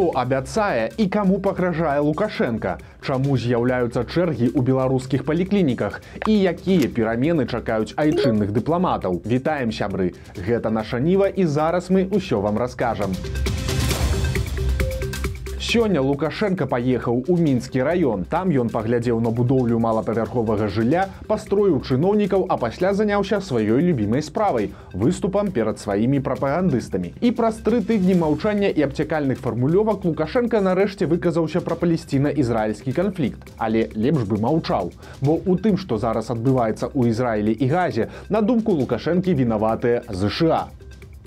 што абяцае і каму пагражае лукашенко чаму з'яўляюцца чэргі ў беларускіх паліклініках і якія перамены чакаюць айчынных дыпламатаў. Вітаем сябры! Гэта наша ніва і зараз мы ўсё вам раскажам. у Сёння Лукашенко паехаў у мінскі раён. Там ён паглядзеў на будоўлю малапавярховага жылля, пастроіў чыноўнікаў, а пасля заняўся сваёй любімай справай, выступам перад сваімі прапагандыстамі. І праз тры тыдні маўчання і абцякальных фармулёвак Лукашенко нарэшце выказаўся пра палесціна-ізраільскі канфлікт. Але лепш бы маўчаў. Бо у тым, што зараз адбываецца ў Ізраілі і газе, на думку Лукашэнкі вінаватыя ЗША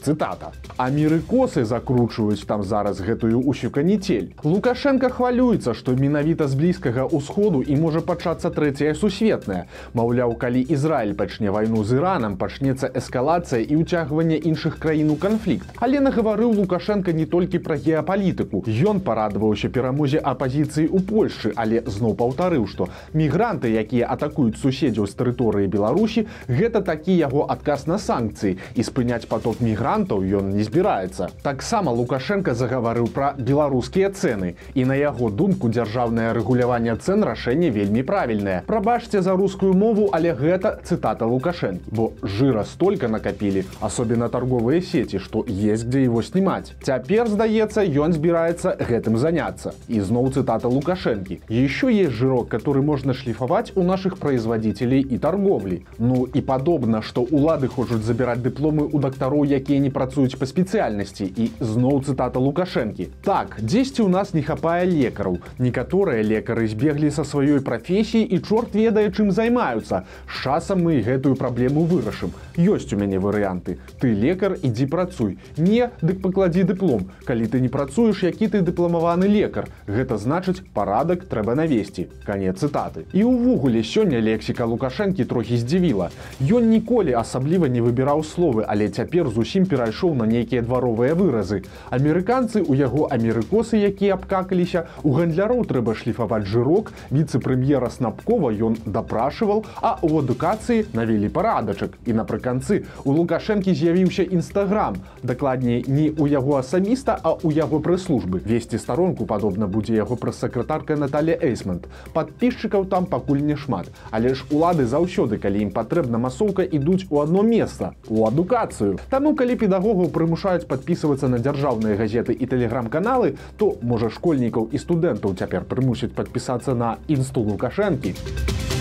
цытата. Амерыкосы закручваюць там зараз гэтую усюканіцель лукашенко хвалюецца што менавіта з блізкага ўсходу і можа пачацца трэцяя сусветная. Маўляў калі ізраиль пачне вайну з іранам пачнецца эскалацыя і ўцягванне іншых краін у канфлікт але нагаварыў лукашенко не толькі пра геапалітыку. Ён парадаваўся перамозе апазіцыі ў польльшы але зноў паўтарыў што мігранты якія атакуюць суседзяў з тэрыторыі беларусі гэта такі яго адказ на санкцыі. І спыняць поток мігрантаў мігрантаў ён не збіраецца. Таксама Лукашенко загаварыў пра беларускія цэны і на яго думку дзяржаўнае рэгуляванне цэн рашэнне вельмі правільнае. Прабачце за рускую мову, але гэта цытата Лукашенко, бо жыра столькі накапілі, асобена торговыя сеці, што есть дзе его снимаць. Цяпер здаецца, ён збіраецца гэтым заняцца. І зноў цытата Лукашэнкі. Еще есть жирок, который можна шліфаваць у наших производителей і торговлі. Ну і падобна, што улады хочуць забіраць дыпломы у дактароў, якія не працуюць па спецыяльнасці. І зноў цытата лукашэнкі. Так дзесьці ў нас не хапае лекараў. Некаторыя лекары збеглі са сваёй прафесіі і чорт ведае чым займаюцца. З часам мы гэтую праблему вырашым. Ёсць у мяне варыянты. Ты лекар ідзі працуй. Не дык пакладзі дыплом. Калі ты не працуеш які ты дыпламаваны лекар? Гэта значыць парадак трэба навесці канец цытаты. І ўвогуле сёння лексіка лукашэнкі трохі здзівіла. Ён ніколі асабліва не выбіраў словы але цяпер зусім перайшоў на нейкія дваровыя выразы. Амерыканцы у яго амерыкосы, якія абкакаліся, у гандляроў трэба шліфаваць жырок, віцэ-прэм'ера снапкова ён дапрашываў, а ў адукацыі навелі парадачак. І напрыканцы у лукашэнкі з'явіўся нстаграм. Дакладней не ў яго асабіста, а ў яго прэс-службы. Весці старонку падобна будзе яго прэс-сакратарка Наталія Эйсмент. Падпісчыкаў там пакуль не шмат. Але ж улады заўсёды, калі ім патрэбна масоўка ідуць у одно месца у адукацыю. Таму калі педагогаў прымушаюць падпісвацца на дзяржаўныя газеты і тэлеграм-каналы, то можа школьнікаў і студэнтаў цяпер прымусіць падпісацца на інсту лукашэнкі.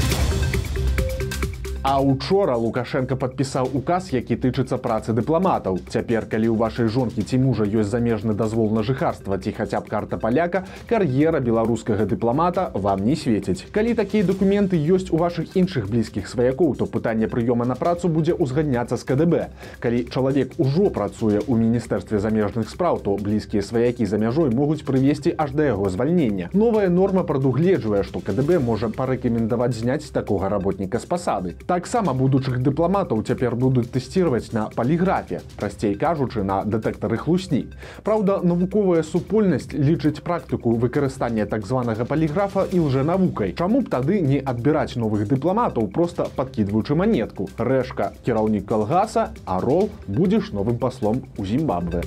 А учора Лукашенко падпісаў указ, які тычыцца працы дыпламатаў. Цяпер, калі ў вашай жонкі ці мужа ёсць замежны дазвол на жыхарства ці хаця б карта паляка, кар'ера беларускага дыпламата вам не свеціць. Калі такія дакументы ёсць у вашых іншых блізкіх сваякоў, то пытанне прыёма на працу будзе ўзгадняцца з КДБ. Калі чалавек ужо працуе ў міністэрстве замежных спраў, то блізкія сваякі за мяжой могуць прывесці аж да яго звальнення. Новая норма прадугледжвае, што КДБ можа парэкамендаваць зняць такога работніка з пасады таксама будучых дыпламатаў цяпер будуць тэсціраваць на паліграфе прасцей кажучы на дэтэктары хлусні. Праўда навуковая супольнасць лічыць практыку выкарыстання так званага паліграфа і лжэ навукай. Чаму б тады не адбіраць новых дыпламатаў просто падкідваючы манетку? Рэшка кіраўнік калгаса а рол будзеш новым паслом у зімбабве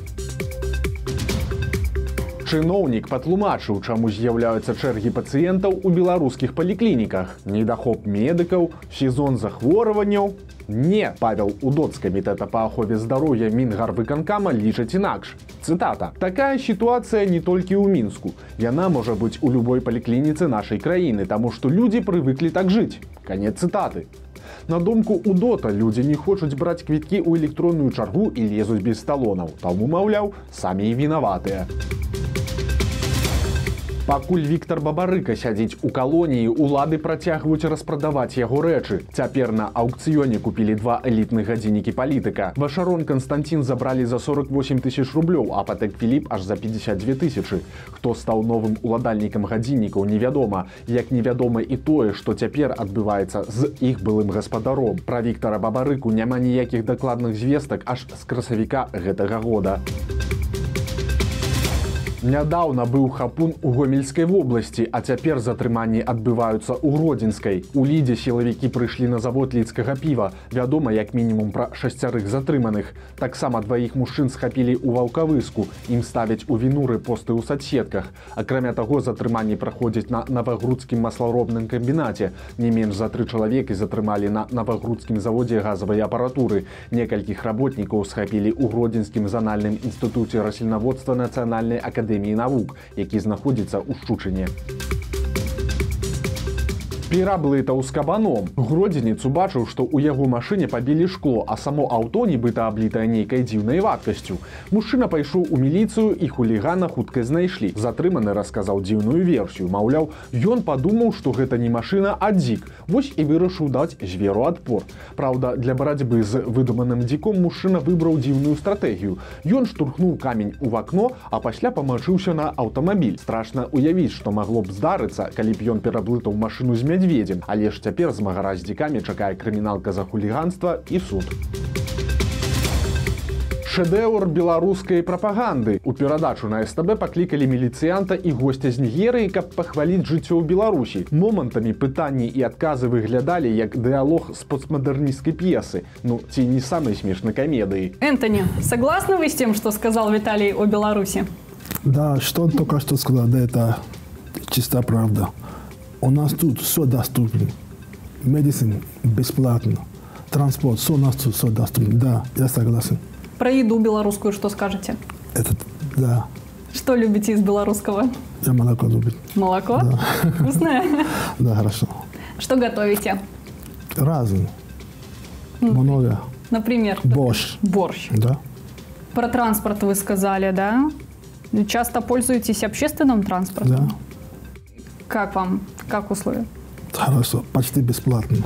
чыноўнік патлумачыў чаму з'яўляюцца чэргі пацыентаў у беларускіх паліклініках. Недахоп медыкаў сезон захворванняў. Не павел удоц камітэта па ахове здароўя мінгарвыканкама лічаць інакш. Цытата. Такая сітуацыя не толькі ў мінску. Яна можа быць у любой паліклініцы нашай краіны таму што людзі прывыклі так жыць канец цытаты. На думку удота людзі не хочуць браць квіткі ў электронную чаргу і лезуць без талонаў, таму маўляў, самі і вінаватыя. Пакуль Віктор Бабарыка сядзіць у калоніі, улады працягваюць распрадаваць яго рэчы. Цяпер на аўкцыёне купілі два элітных гадзіннікі палітыка. Вашарон Канстантин забралі за 48 тысяч рублёў, а патэк Філіп аж за 52 тысячы. Хто стаў новым уладальнікам гадзіннікаў невядома, як невядома і тое, што цяпер адбываецца з іх былым гаспадаром. Пра Віктора Бабарыку няма ніякіх дакладных звестак аж з красавіка гэтага года. Нядаўна быў хапун у гомельскай вобласці, а цяпер затрыманні адбываюцца ў гродзенскай. У лідзе сілавікі прыйшлі на завод лідскага піва. Вядома, як мінімум пра шасцярых затрыманых. Таксама дваіх мужчын схапілі ў ваўкавыску. Ім ставяць у вінуры посты ў садсетках. Акрамя таго, затрыманні праходзяць на навагрудскім масларобным камбінаце. Не менш за тры чалавекі затрымалі на навагрудскім заводзе газавай апаратуры. Некалькіх работнікаў схапілі ў гродзенскім занальным інстытуце раслінаводства нацыянальнай акадэміі акадэміі навук, які знаходзіцца ў шчучыне пераблытаў з кабаном. Гродзенец убачыў, што ў яго машыне пабілі шкло, а само аўто нібыта аблітае нейкай дзіўнай вадкасцю. Мужчына пайшоў у міліцыю і хулігана хутка знайшлі. Затрыманы расказаў дзіўную версію. Маўляў, ён падумаў, што гэта не машына, а дзік. Вось і вырашыў даць зверу адпор. Праўда, для барацьбы з выдуманым дзіком мужчына выбраў дзіўную стратэгію. Ён штурхнуў камень у вакно, а пасля памачыўся на аўтамабіль. Страшна уявіць, што магло б здарыцца, калі б ён пераблытаў машыну з мядзе медведем але ж цяпер змагара з дзікамі чакае крыміналка за хуліганства і суд. Шэдэўр беларускай прапаганды. У перадачу на стб паклікалі міліцыянта і госця з нігерыі каб пахваліць жыццё ў беларусі. Момантамі пытанні і адказы выглядалі як дыалог з постмадэрнісцкай п'есы. Ну ці не самай смешнай камедыі. Энтоні согласны вы з тем что сказал віталій о беларусі да что он только что сказал да это чиста правда у нас тут все доступно. Медицина бесплатно. Транспорт, все у нас тут все доступно. Да, я согласен. Про еду белорусскую что скажете? Это, да. Что любите из белорусского? Я молоко люблю. Молоко? Да. Вкусное? Да, хорошо. Что готовите? Разные. Много. Например? Борщ. Борщ. Да. Про транспорт вы сказали, да? Часто пользуетесь общественным транспортом? Да. Как вам? Как условия? Хорошо, почти бесплатно.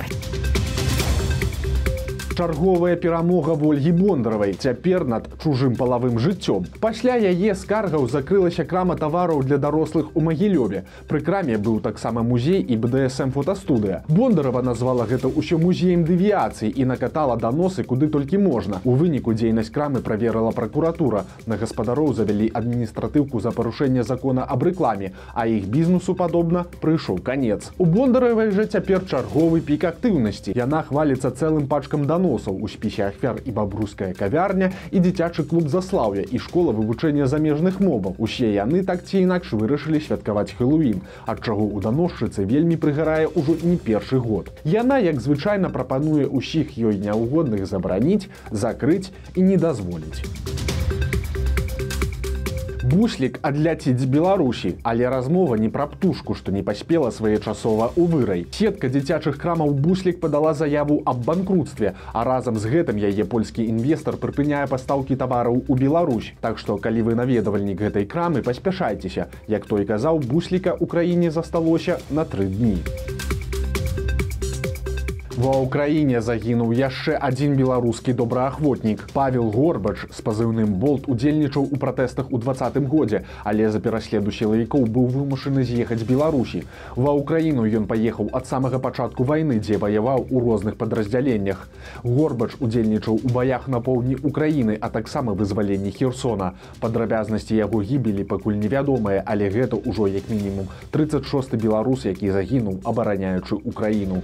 Чарговая перамога ольгі бондаравай цяпер над чужым палавым жыццём. Пасля яе скаргаў закрылася крама тавараў для дарослых у магілёве. Пры краме быў таксама музей і бдсм фотастудыя. Бондарова назвала гэта ўсё музеем дэвіяцыі і накатала даносы куды толькі можна. У выніку дзейнасць крамы праверыла пракуратура. На гаспадароў завялі адміністратыўку за парушэнне закона аб рэкламе а іх бізнесу падобна прыйшоў канец. У бондаравай жа цяпер чарговы пік актыўнасці. Яна хваліцца цэлым пачкам даносаў даносаў у спісе ахвяр і бабруская кавярня і дзіцячы клуб заслаўя і школа вывучэння замежных моваў. Усе яны так ці інакш вырашылі святкаваць хэллоуін ад чаго у даносчыцы вельмі прыгарае ўжо не першы год. Яна як звычайна прапануе ўсіх ёй няўгодных забараніць закрыць і не дазволіць буслік адляціць з беларусі. Але размова не пра птушку што не паспела своечасова у вырай. Сетка дзіцячых крамаў буслік падала заяву аб банкрутстве а разам з гэтым яе польскі інвестор прыпыняе пастаўкі тавараў у Беларусь. Так што калі вы наведавальнік гэтай крамы паспяшайцеся. Як той казаў бусліка ў краіне засталося на тры дні Ва ўкраіне загінуў яшчэ адзін беларускі добраахвотнік. Павел Горбач з пазыўным болт удзельнічаў у пратэстах у двадцатым годзе, але за пераследу сілавікоў быў вымушаны з'ехаць Беларусі. Ва ўкраіну ён паехаў ад самага пачатку вайны, дзе ваяваў у розных падраздзяленнях. Горбач удзельнічаў у баях на поўдні Украіны, а таксама вызваленні Херсона. Падрабязнасці яго гібелі пакуль невядомыя, але гэта ўжо як мінімум 36 беларус, які загінуў, абараняючы Украіну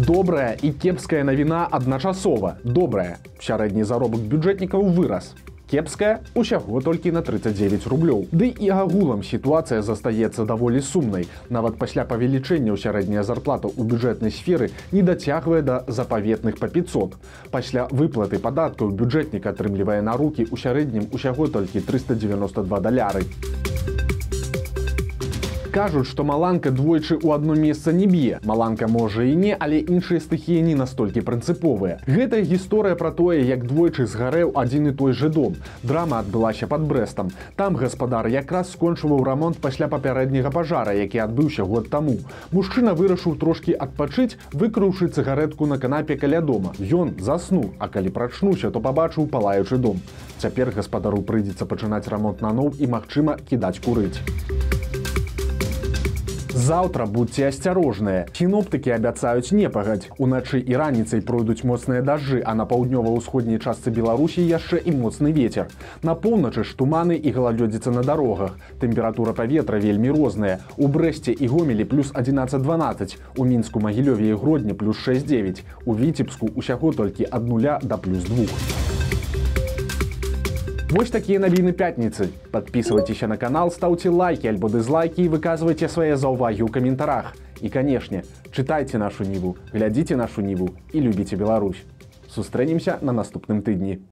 добрая і кепская навіна адначасова добрая сярэдні заробак бюджэтнікаў вырас. Кепская усяго толькі на 39 рублёў. Ды і агулам сітуацыя застаецца даволі сумнай. Нават пасля павелічэння ў сярэдняя зарплата ў бюджэтнай сферы не дацягвае да запаветных па 500 пасля выплаты падаткаў бюджэтнік атрымлівае на рукі ў сярэднім усяго толькі 392 даляры. у кажуць што маланка двойчы ў одно месца не б'е маланка можа і не але іншыя стыхіі не настолькі прынцыповыя. Гэтая гісторыя пра тое як двойчы згарэў адзін і той же дом. Драма адбылася под брэстам. Там гаспадар якраз скончываў рамонт пасля папярэдняга пажара які адбыўся год таму. Мужчына вырашыў трошки адпачыць выкрыўшы цыгаретку на канапе каля дома. Ён заснуў а калі прачнуўся то пабачыў палаючы дом. Цяпер гаспадару прыйдзецца пачынаць рамонт наноў і магчыма кідаць курыць Заўтра будьце асцярожныя. Сіноптыкі абяцаюць не пагадзь. Уначы і раніцай пройдуць моцныя дажджы, а на паўднёва-ўсходняй частцы Беларусі яшчэ і моцны вецер. На поўначы ж туманы і галалёдзіца на дарогах. Тэмпература паветра вельмі розная. У Брэсце і гомелі плюс 11-12, у мінску магілёве і гродні плюс 6-9, у віцебску усяго толькі ад нуля да плюс двух. Вось такія навіны пятніцы. Подписывайтеся на канал, ставьте лайки альбо дызлайки і выказвайце свае заўвагі ў каментарах. І канешне, чытайце нашу ніву, глядзіце нашу ніву і любіце Беларусь. Сустрэнемся на наступным тыдні.